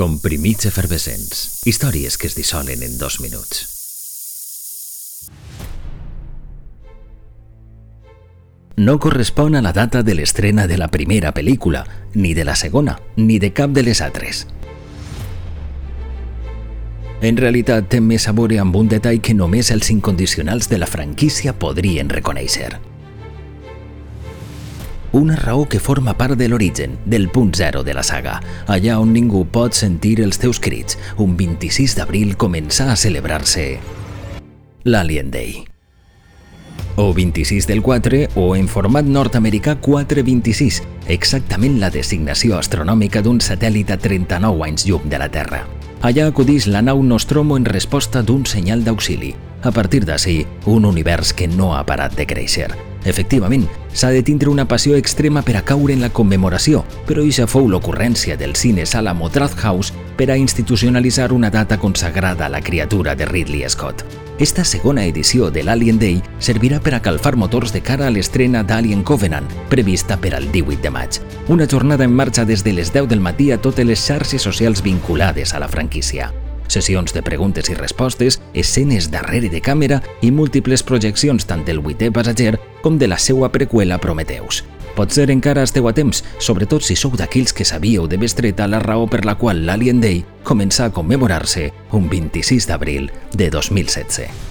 Comprimits efervescents. Històries que es dissolen en dos minuts. No correspon a la data de l'estrena de la primera pel·lícula, ni de la segona, ni de cap de les altres. En realitat té més veure amb un detall que només els incondicionals de la franquícia podrien reconèixer. Una raó que forma part de l'origen, del punt zero de la saga, allà on ningú pot sentir els teus crits, un 26 d'abril començà a celebrar-se l'Alien Day. O 26 del 4 o en format nord-americà 426, exactament la designació astronòmica d'un satèl·lit a 39 anys llum de la Terra. Allà acudís la nau Nostromo en resposta d'un senyal d'auxili. A partir d'ací, un univers que no ha parat de créixer. Efectivament, s'ha de tindre una passió extrema per a caure en la commemoració, però ixa fou l'ocurrència del cine sala Motrath House per a institucionalitzar una data consagrada a la criatura de Ridley Scott. Esta segona edició de l'Alien Day servirà per a calfar motors de cara a l'estrena d'Alien Covenant, prevista per al 18 de maig. Una jornada en marxa des de les 10 del matí a totes les xarxes socials vinculades a la franquícia. Sessions de preguntes i respostes, escenes darrere de càmera i múltiples projeccions tant del vuitè passatger com de la seua preqüela Prometeus. Potser encara esteu a temps, sobretot si sou d'aquells que sabíeu de bestreta la raó per la qual l'Alien Day comença a commemorar-se un 26 d'abril de 2016.